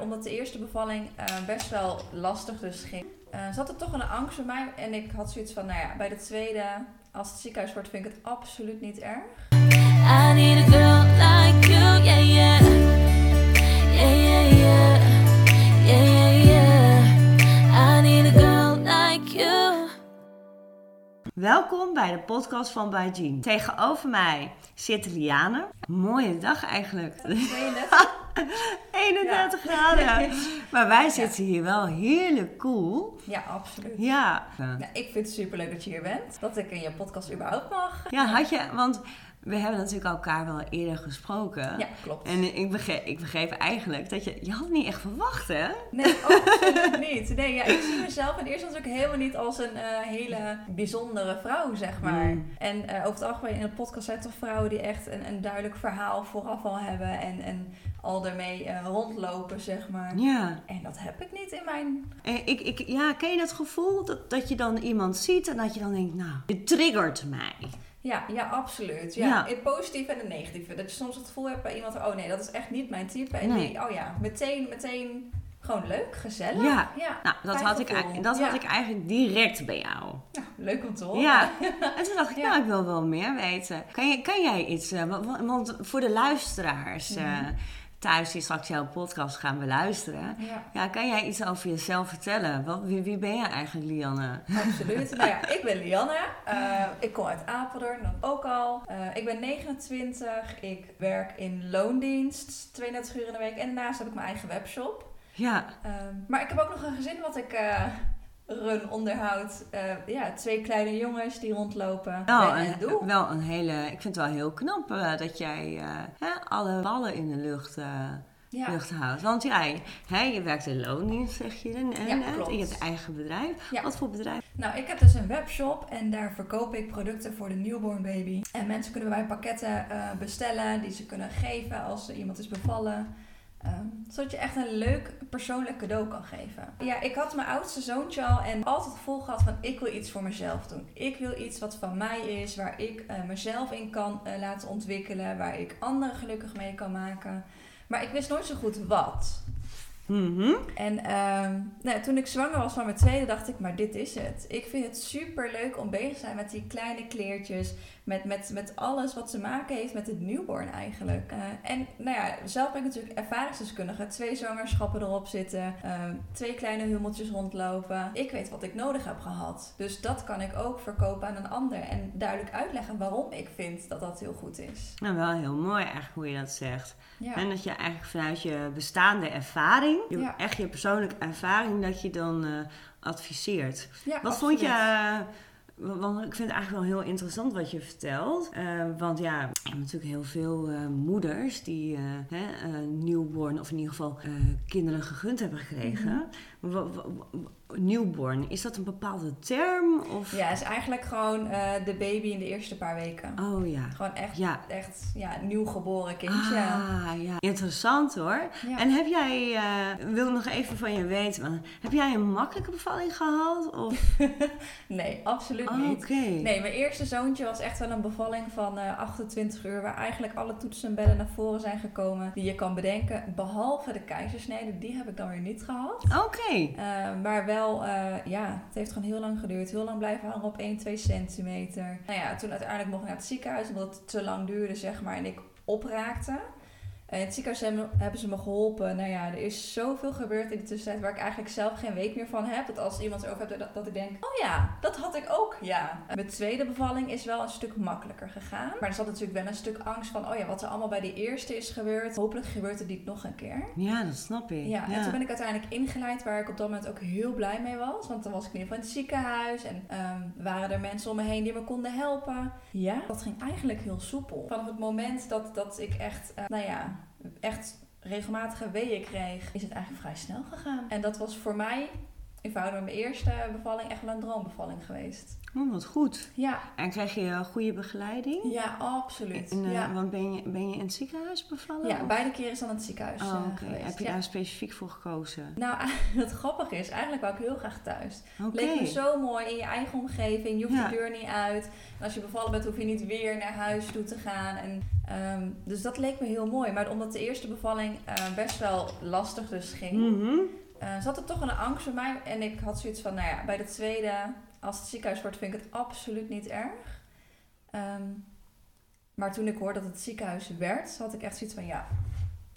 Omdat de eerste bevalling eh, best wel lastig dus ging, eh, zat er toch een angst bij mij. En ik had zoiets van, nou ja, bij de tweede, als het ziekenhuis wordt, vind ik het absoluut niet erg. I need a girl like you, yeah, yeah. Yeah, yeah, yeah. Yeah, yeah, yeah. I need a girl like you. Welkom bij de podcast van Bij Jean. Tegenover mij zit Liane. Mooie dag eigenlijk. 32? 31 graden. Maar wij zitten hier wel heerlijk cool. Ja, absoluut. Ja. Nou, ik vind het superleuk dat je hier bent. Dat ik in je podcast überhaupt mag. Ja, had je, want we hebben natuurlijk elkaar wel eerder gesproken. Ja, klopt. En ik begreep, ik begreep eigenlijk dat je, je had het niet echt verwacht hè? Nee, absoluut niet. Nee, ja, ik zie mezelf in eerste instantie ook helemaal niet als een eh, hele bijzondere vrouw, zeg maar. Mm. En eh, over het algemeen in de podcast zijn toch vrouwen die echt een, een duidelijk verhaal vooraf al hebben en, en al daarmee eh, rondlopen, zeg maar. Ja. En dat heb ik niet in mijn... Ik, ik, ja, ken je dat gevoel dat, dat je dan iemand ziet en dat je dan denkt, nou, dit triggert mij. Ja, ja, absoluut. Ja, Ja. In het positieve en het negatieve. Dat je soms het gevoel hebt bij iemand, oh nee, dat is echt niet mijn type. En Nee. die, oh ja, meteen, meteen gewoon leuk, gezellig. Ja. ja. Nou, dat, had ik, gevoel. dat Ja. had ik eigenlijk direct bij jou. Ja, leuk om te horen. Ja, en toen dacht ik, Ja. nou, ik wil wel meer weten. Kan, je, kan jij iets, eh, wa- wa- want voor de luisteraars eh, Mhm. Thuis die straks jouw podcast gaan beluisteren. Ja. Ja, kan jij iets over jezelf vertellen? Wat, wie, wie ben jij eigenlijk, Lianne? Absoluut. nou ja, ik ben Lianne. Eh, ik kom uit Apeldoorn, dat ook al. Eh, ik ben 29. Ik werk in loondienst, 32 uur in de week. En daarnaast heb ik mijn eigen webshop. Ja, Ehm, maar ik heb ook nog een gezin wat ik eh, run, onderhoud. Eh, ja, twee kleine jongens die rondlopen. nou, en een- wel een hele, ik vind het wel heel knap eh, dat jij eh, hè, alle ballen in de lucht, Ja. lucht houdt. Want jij, hè, je werkt in loondienst, zeg je net. Ja, klopt. Je hebt eigen bedrijf. Ja. Wat voor bedrijf? Nou, ik heb dus een webshop en daar verkoop ik producten voor de newborn baby. En mensen kunnen bij mij pakketten bestellen die ze kunnen geven als iemand is bevallen. Ehm, zodat je echt een leuk persoonlijk cadeau kan geven. Ja, ik had mijn oudste zoontje al en altijd het gevoel gehad van ik wil iets voor mezelf doen. Ik wil iets wat van mij is, waar ik eh, mezelf in kan eh, laten ontwikkelen, waar ik anderen gelukkig mee kan maken. Maar ik wist nooit zo goed wat. Mhm. En ehm, nou, toen ik zwanger was van mijn tweede, dacht ik, maar dit is het. Ik vind het super leuk om bezig te zijn met die kleine kleertjes. Met, met, met alles wat te maken heeft met het newborn eigenlijk. Eh, en nou ja, zelf ben ik natuurlijk ervaringsdeskundige. Twee zwangerschappen erop zitten. ehm, twee kleine hummeltjes rondlopen. Ik weet wat ik nodig heb gehad. Dus dat kan ik ook verkopen aan een ander. En duidelijk uitleggen waarom ik vind dat dat heel goed is. Nou, wel heel mooi eigenlijk hoe je dat zegt. Ja. En dat je eigenlijk vanuit je bestaande ervaring, je, Ja. echt je persoonlijke ervaring, dat je dan eh, adviseert. Ja, Wat vond je, eh, want ik vind het eigenlijk wel heel interessant wat je vertelt. Eh, want ja, hebt natuurlijk heel veel eh, moeders die hè, eh, newborn, of in ieder geval kinderen gegund hebben gekregen. Mhm. Newborn, is dat een bepaalde term? Of? Ja, het is eigenlijk gewoon eh, de baby in de eerste paar weken. Oh ja. Gewoon echt, Ja. echt ja, nieuw geboren kindje. Ah, ja. Interessant hoor. Ja. En heb jij, eh wil nog even van je weten, heb jij een makkelijke bevalling gehad? Of? Nee, absoluut Oh, niet. Oké. Nee, mijn eerste zoontje was echt wel een bevalling van eh 28 uur, waar eigenlijk alle toetsen en bellen naar voren zijn gekomen die je kan bedenken. Behalve de keizersnede, die heb ik dan weer niet gehad. Oké. Eh, maar wel, eh, ja, het heeft gewoon heel lang geduurd. Heel lang blijven hangen op 1, 2 centimeter. Nou ja, toen uiteindelijk mocht ik naar het ziekenhuis, omdat het te lang duurde, zeg maar, en ik opraakte. Eh, In het ziekenhuis hebben, ze me geholpen. Nou ja, er is zoveel gebeurd in de tussentijd waar ik eigenlijk zelf geen weet meer van heb. Dat als iemand erover hebt, dat, dat ik denk, oh ja, dat had ik ook, ja. Mijn tweede bevalling is wel een stuk makkelijker gegaan. Maar er zat natuurlijk wel een stuk angst van, oh ja, wat er allemaal bij die eerste is gebeurd. Hopelijk gebeurt het niet nog een keer. Ja, dat snap ik. Ja, en toen ben ik uiteindelijk ingeleid waar ik op dat moment ook heel blij mee was. Want dan was ik in ieder geval in het ziekenhuis en ehm, waren er mensen om me heen die me konden helpen. Ja, dat ging eigenlijk heel soepel. Vanaf het moment dat, dat ik echt, eh, nou ja, echt regelmatige weeën kreeg, is het eigenlijk vrij snel gegaan. En dat was voor mij, in verhouding met mijn eerste bevalling, echt wel een droombevalling geweest. Oh, wat goed. Ja, En krijg je goede begeleiding? ja, absoluut. En, eh, ja. Want ben je, ben je in het ziekenhuis bevallen? ja, of? beide keren is dan in het ziekenhuis Oh, eh, oké. geweest. Heb je ja. daar specifiek voor gekozen? Nou, het grappige is, eigenlijk wou ik heel graag thuis. Oké. Leek me zo mooi in je eigen omgeving. Je hoeft Ja. de deur niet uit. En als je bevallen bent, hoef je niet weer naar huis toe te gaan. En Ehm, dus dat leek me heel mooi. Maar omdat de eerste bevalling eh, best wel lastig dus ging, Mhm. eh, zat er toch een angst bij mij. En ik had zoiets van, nou ja, bij de tweede, als het ziekenhuis wordt, vind ik het absoluut niet erg. Ehm, maar toen ik hoorde dat het ziekenhuis werd, had ik echt zoiets van, ja,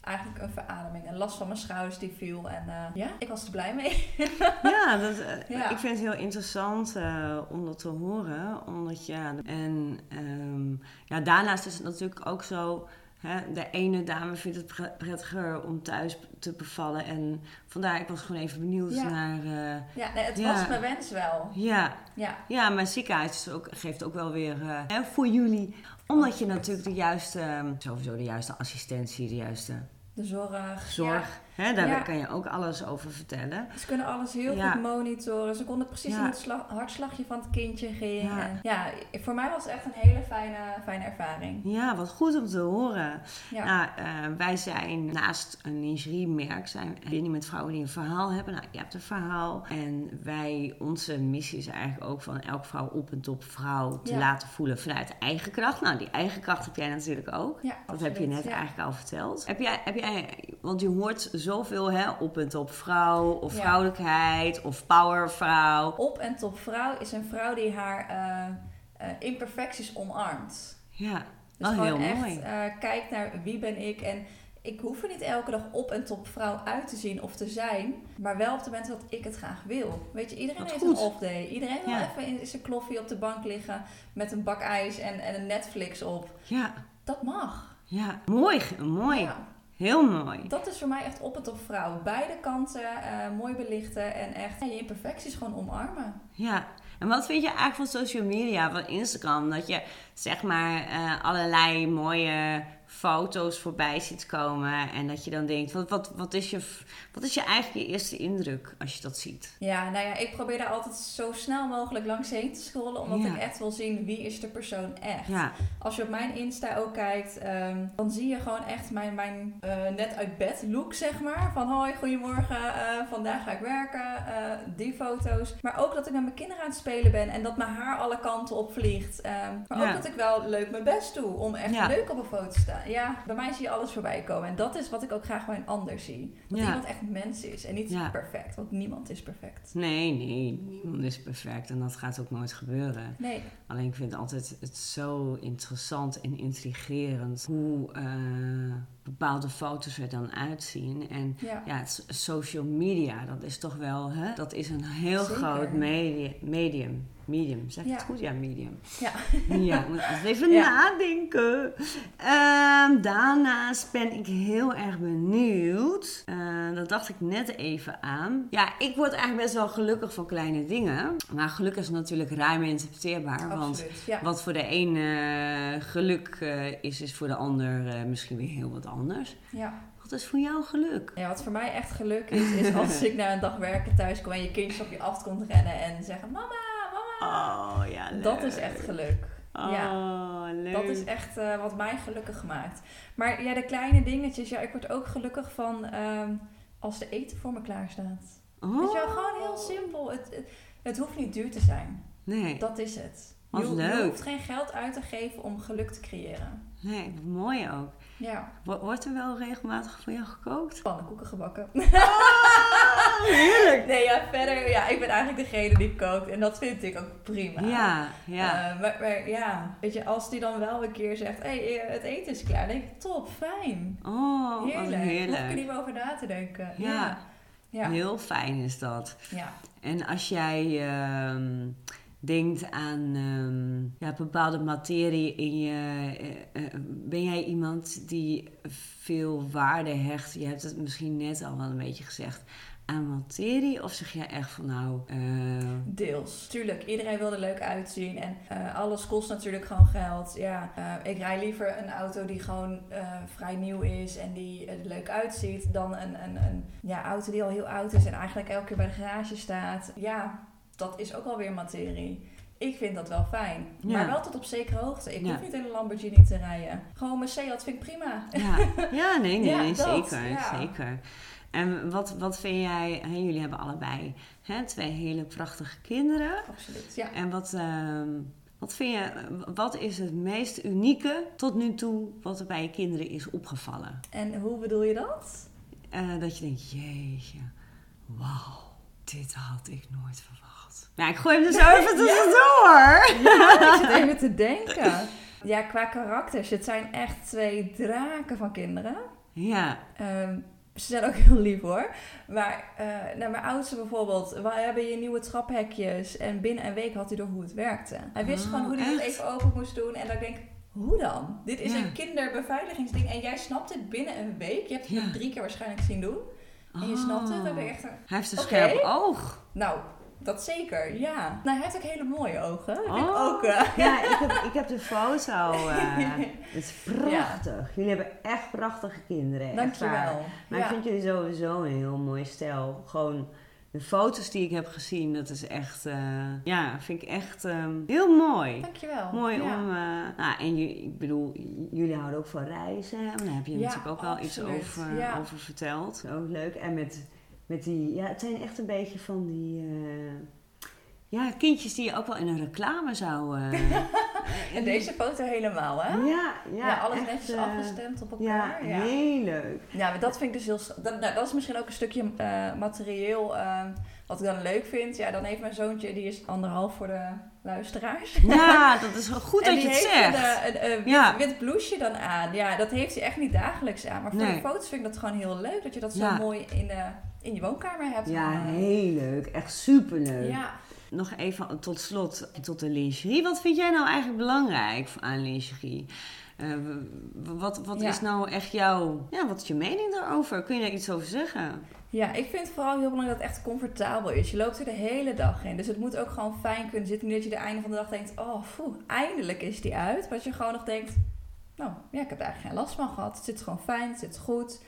eigenlijk een verademing. Een last van mijn schouders die viel. En eh, ja, ik was er blij mee. Ja, dat, eh, Ja. ik vind het heel interessant eh, om dat te horen. Omdat ja, en ehm, ja, daarnaast is het natuurlijk ook zo. Hè, de ene dame vindt het pre- prettiger om thuis te bevallen. En vandaar, ik was gewoon even benieuwd Ja. naar. eh, Ja, nee, het Ja. was mijn wens wel. ja, Ja, ja, maar ziekenhuis is ook, geeft ook wel weer eh, hè, voor jullie. Omdat je natuurlijk de juiste, eh, sowieso de juiste assistentie, de juiste de zorg. zorg. Hè, daar Ja. kan je ook alles over vertellen. Ze kunnen alles heel Ja. goed monitoren. Ze konden precies Ja. hoe het sla- hartslagje van het kindje ging. Ja. Voor mij was het echt een hele fijne, fijne ervaring. Ja, wat goed om te horen. Nou, eh, wij zijn naast een lingeriemerk zijn binnen met vrouwen die een verhaal hebben. Nou, je hebt een verhaal. En wij, onze missie is eigenlijk ook van elke vrouw op en top vrouw te laten voelen vanuit eigen kracht. Nou, die eigen kracht heb jij natuurlijk ook. Dat heb je net eigenlijk al verteld. Heb jij, heb jij, want je hoort zoveel hè, op en top vrouw, of Ja. vrouwelijkheid, of powervrouw. Op en top vrouw is een vrouw die haar eh, eh, imperfecties omarmt. Ja, Dus Oh, heel echt mooi. eh, kijkt naar wie ben ik en ik hoef er niet elke dag op en top vrouw uit te zien of te zijn, maar wel op de momenten dat ik het graag wil. Weet je, iedereen Wat heeft goed. een off day. Iedereen wil Ja. even in zijn kloffie op de bank liggen met een bak ijs en, en een Netflix op. ja, Dat mag. ja. Mooi, mooi. Ja, Heel mooi. dat is voor mij echt op en top vrouw. Beide kanten eh, mooi belichten en echt ja, je imperfecties gewoon omarmen. Ja, en wat vind je eigenlijk van social media, van Instagram? Dat je zeg maar eh, allerlei mooie foto's voorbij ziet komen. En dat je dan denkt, wat, wat, wat, is, je, wat is je eigenlijk je eerste indruk als je dat ziet? Ja, nou ja, ik probeer daar altijd zo snel mogelijk langs heen te scrollen, omdat Ja. ik echt wil zien wie is de persoon echt. Ja, Als je op mijn Insta ook kijkt, ehm, dan zie je gewoon echt mijn, mijn eh, net uit bed look, zeg maar. Van hoi, goedemorgen, eh, vandaag ga ik werken, die foto's. Maar ook dat ik met mijn kinderen aan het spelen ben en dat mijn haar alle kanten op vliegt. Ehm, maar Ja. ook dat ik wel leuk mijn best doe om echt Ja. leuk op een foto te staan. Ja, bij mij zie je alles voorbij komen. En dat is wat ik ook graag bij een ander zie. Dat Ja. iemand echt een mens is en niet Ja. perfect, want niemand is perfect. nee, nee, niemand is perfect en dat gaat ook nooit gebeuren. Nee, Alleen ik vind altijd het zo interessant en intrigerend hoe eh, bepaalde foto's er dan uitzien. En ja. social media, dat is toch wel, hè? Dat is een heel Zeker. groot media, medium. Medium, zeg ik Ja. het goed? Ja, medium. Ja. Ja, moet even Ja. nadenken. Ehm, daarnaast ben ik heel erg benieuwd. Eh, dat dacht ik net even aan. Ja, ik word eigenlijk best wel gelukkig van kleine dingen. Maar geluk is natuurlijk ruim interpreteerbaar. Want. Ja. wat voor de een eh, geluk eh, is, is voor de ander misschien weer heel wat anders. Ja. Wat is voor jou geluk? Ja, wat voor mij echt geluk is, is als ik na een dag werken thuis kom en je kindjes op je af komt rennen en zeggen: Mama, mama. Oh ja, leuk. dat is echt geluk. Oh, ja. leuk. Dat is echt eh, wat mij gelukkig maakt. Maar ja, de kleine dingetjes, ja, ik word ook gelukkig van ehm, als de eten voor me klaar staat. Oh. Weet je wel, gewoon heel simpel. Het, het, het hoeft niet duur te zijn. Nee, Dat is het. Je, je hoeft geen geld uit te geven om geluk te creëren. nee, mooi ook. Ja, Wo- Wordt er wel regelmatig voor jou gekookt? pannenkoeken gebakken. Oh, heerlijk. Nee, ja, verder, ja, ik ben eigenlijk degene die kookt en dat vind ik ook prima. Ja, ja. Eh, maar, maar ja, weet je, als die dan wel een keer zegt, hé, hey, het eten is klaar, dan denk ik, top, fijn. oh, wat heerlijk. Hoef ik er niet meer over na te denken. Ja. Ja. Ja. Heel fijn is dat. ja. En als jij ehm, denkt aan ehm, ja, bepaalde materie in je... eh, eh, ben jij iemand die veel waarde hecht? Je hebt het misschien net al wel een beetje gezegd. Aan materie? Of zeg jij echt van nou... eh, Deels. Tuurlijk, iedereen wil er leuk uitzien. En alles kost natuurlijk gewoon geld. Ja, ik rij liever een auto die gewoon vrij nieuw is en die er leuk uitziet. Dan een, een, een ja, auto die al heel oud is en eigenlijk elke keer bij de garage staat. Ja, dat is ook alweer materie. Ik vind dat wel fijn. Ja. Maar wel tot op zekere hoogte. Ik Ja. hoef niet in een Lamborghini te rijden. Gewoon mijn Seat vind ik prima. Ja, ja nee, nee, dat, zeker, zeker. En wat, wat vind jij, hè, jullie hebben allebei hè, twee hele prachtige kinderen. Absoluut, ja. En wat, ehm, Wat vind je, wat is het meest unieke tot nu toe wat er bij je kinderen is opgevallen? En hoe bedoel je dat? Eh, dat je denkt, jeetje, wauw, dit had ik nooit verwacht. Nou, ik gooi hem zo even tussendoor. Ja, ik zit even te denken. Ja, qua karakters. Het zijn echt twee draken van kinderen. Ja, Ehm, ze zijn ook heel lief hoor. Maar eh nou, mijn oudste bijvoorbeeld, we hebben hier nieuwe traphekjes. En binnen een week had hij door hoe het werkte. Hij wist Oh, gewoon hoe hij het even open moest doen. En dan denk ik, hoe dan? Dit is Ja. een kinderbeveiligingsding. En jij snapt het binnen een week. Je hebt het Ja. drie keer waarschijnlijk zien doen. En je snapt het. Dan ben je echt een... Hij heeft een scherp oog. Nou, dat zeker, ja. Nou, hij heeft ook hele mooie ogen. Vind ik Oh. ook... eh, Ja, ik heb, ik heb de foto. eh, het is prachtig. Jullie hebben echt prachtige kinderen. echt. Dankjewel. Maar ja. ik vind jullie sowieso een heel mooi stijl. Gewoon de foto's die ik heb gezien, dat is echt, eh, ja, vind ik echt ehm, heel mooi. Dankjewel. Mooi ja. om, nou, en ik bedoel, jullie houden ook van reizen. Daar heb je Ja, natuurlijk ook wel iets over, Ja. over verteld. Ook leuk. En met, met die, ja, het zijn echt een beetje van die, eh, ja, kindjes die je ook wel in een reclame zou... eh, En deze foto helemaal, hè? Ja, ja, Ja, alles echt, netjes eh, afgestemd op elkaar. Ja, heel leuk. ja. maar dat vind ik dus heel... Dat, nou, dat is misschien ook een stukje eh, materieel ehm, wat ik dan leuk vind. Ja, dan heeft mijn zoontje, die is anderhalf voor de luisteraars. Ja, dat is goed en dat je het zegt. een, een, een wit, Ja. wit blouseje dan aan. Ja, dat heeft hij echt niet dagelijks aan. Maar voor Nee. de foto's vind ik dat gewoon heel leuk. Dat je dat zo Ja. mooi in, de, in je woonkamer hebt. Ja, heel leuk. Echt superleuk. Ja, Nog even tot slot, tot de lingerie. Wat vind jij nou eigenlijk belangrijk aan lingerie? Eh, wat wat Ja. is nou echt jouw... Ja, wat is je mening daarover? Kun je daar iets over zeggen? Ja, ik vind het vooral heel belangrijk dat het echt comfortabel is. Je loopt er de hele dag in. Dus het moet ook gewoon fijn kunnen zitten. Niet dat je de einde van de dag denkt, oh, foe, eindelijk is die uit. Maar dat je gewoon nog denkt, nou, ja, ik heb er eigenlijk geen last van gehad. Het zit gewoon fijn, het zit goed.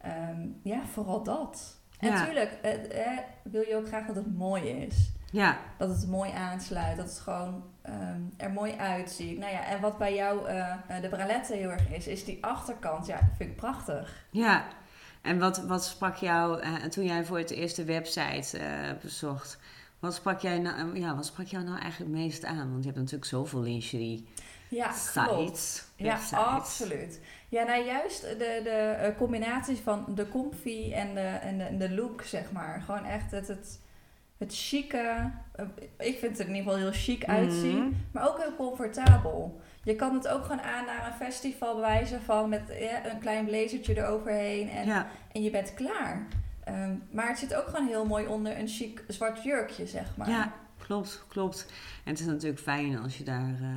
Ehm, ja, vooral dat. En natuurlijk eh, wil je ook graag dat het mooi is. Ja, Dat het mooi aansluit, dat het gewoon ehm, er mooi uitziet. Nou ja, en wat bij jou eh, eh, de bralette heel erg is, is die achterkant. Ja, vind ik prachtig. ja. En wat, wat sprak jou, eh, toen jij voor het eerst de website bezocht... Wat sprak, jij nou, ja, wat sprak jou nou eigenlijk het meest aan? Want je hebt natuurlijk zoveel lingerie Ja, klopt. sites, Ja, absoluut. Ja, nou juist de, de eh, combinatie van de comfy en de, en de, en de look, zeg maar. Gewoon echt het, het, het chique. eh, ik vind het er in ieder geval heel chic uitzien. Mhm. Maar ook heel comfortabel. Je kan het ook gewoon aan naar een festival bewijzen van met ja, een klein blazertje eroverheen. En, Ja, en je bent klaar. Ehm, maar het zit ook gewoon heel mooi onder een chic zwart jurkje, zeg maar. Ja, klopt, klopt. En het is natuurlijk fijn als je daar eh,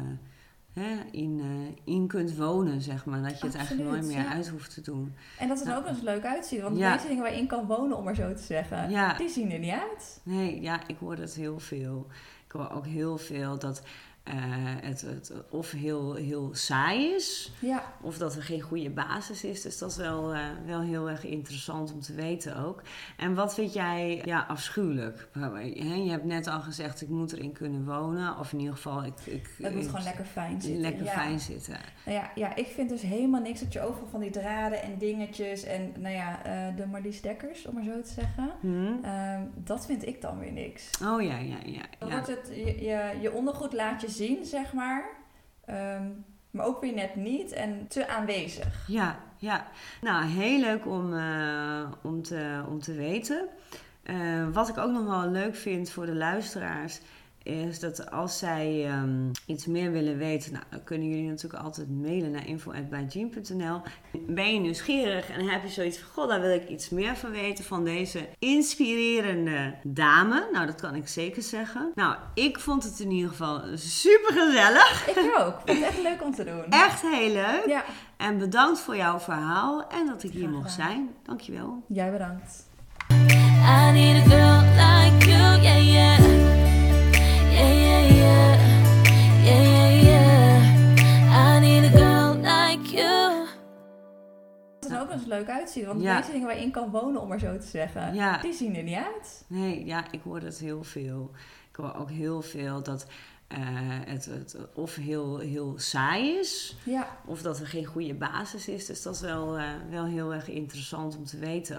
hè, in, eh, in kunt wonen, zeg maar. Dat je het eigenlijk nooit meer ja. uit hoeft te doen. En dat het er ook nog eens leuk uitziet. Want Ja. de meeste dingen waar je in kan wonen, om maar zo te zeggen, Ja. die zien er niet uit. Nee, ja, ik hoor dat heel veel. Ik hoor ook heel veel dat eh, het, het of heel, heel saai is, Ja, of dat er geen goede basis is. Dus dat is wel, eh, wel heel erg interessant om te weten ook. En wat vind jij ja, afschuwelijk? Je hebt net al gezegd, ik moet erin kunnen wonen. Of in ieder geval, ik... ik het moet ik- gewoon lekker fijn zitten. lekker ja. fijn zitten. Nou ja, ja, ik vind dus helemaal niks dat je overal van die draden en dingetjes en nou ja, eh, de Marlies Dekkers, om maar zo te zeggen. Hm? Ehm, dat vind ik dan weer niks. Oh ja, ja, ja. Ja. wordt het, je, je, je ondergoed laat je zien, zeg maar. Ehm, maar ook weer net niet en te aanwezig. Ja, ja. Nou, heel leuk om, eh, om, te, om te weten. Eh, wat ik ook nog wel leuk vind voor de luisteraars, is dat als zij ehm, iets meer willen weten, nou, dan kunnen jullie natuurlijk altijd mailen naar info.bijjean.nl. Ben je nieuwsgierig en heb je zoiets van, god, daar wil ik iets meer van weten van deze inspirerende dame? Nou, dat kan ik zeker zeggen. Nou, ik vond het in ieder geval super gezellig. Ik ook. Ik vind het echt leuk om te doen. Echt heel leuk. Ja, En bedankt voor jouw verhaal en dat ik hier mocht zijn. Dankjewel. jij bedankt. I need a girl Want de Ja. meeste dingen waar je in kan wonen, om maar zo te zeggen, Ja. die zien er niet uit. Nee, ja, ik hoor dat heel veel. Ik hoor ook heel veel dat eh, het, het of heel, heel saai is, Ja. of dat er geen goede basis is. Dus dat is wel, eh, wel heel erg interessant om te weten.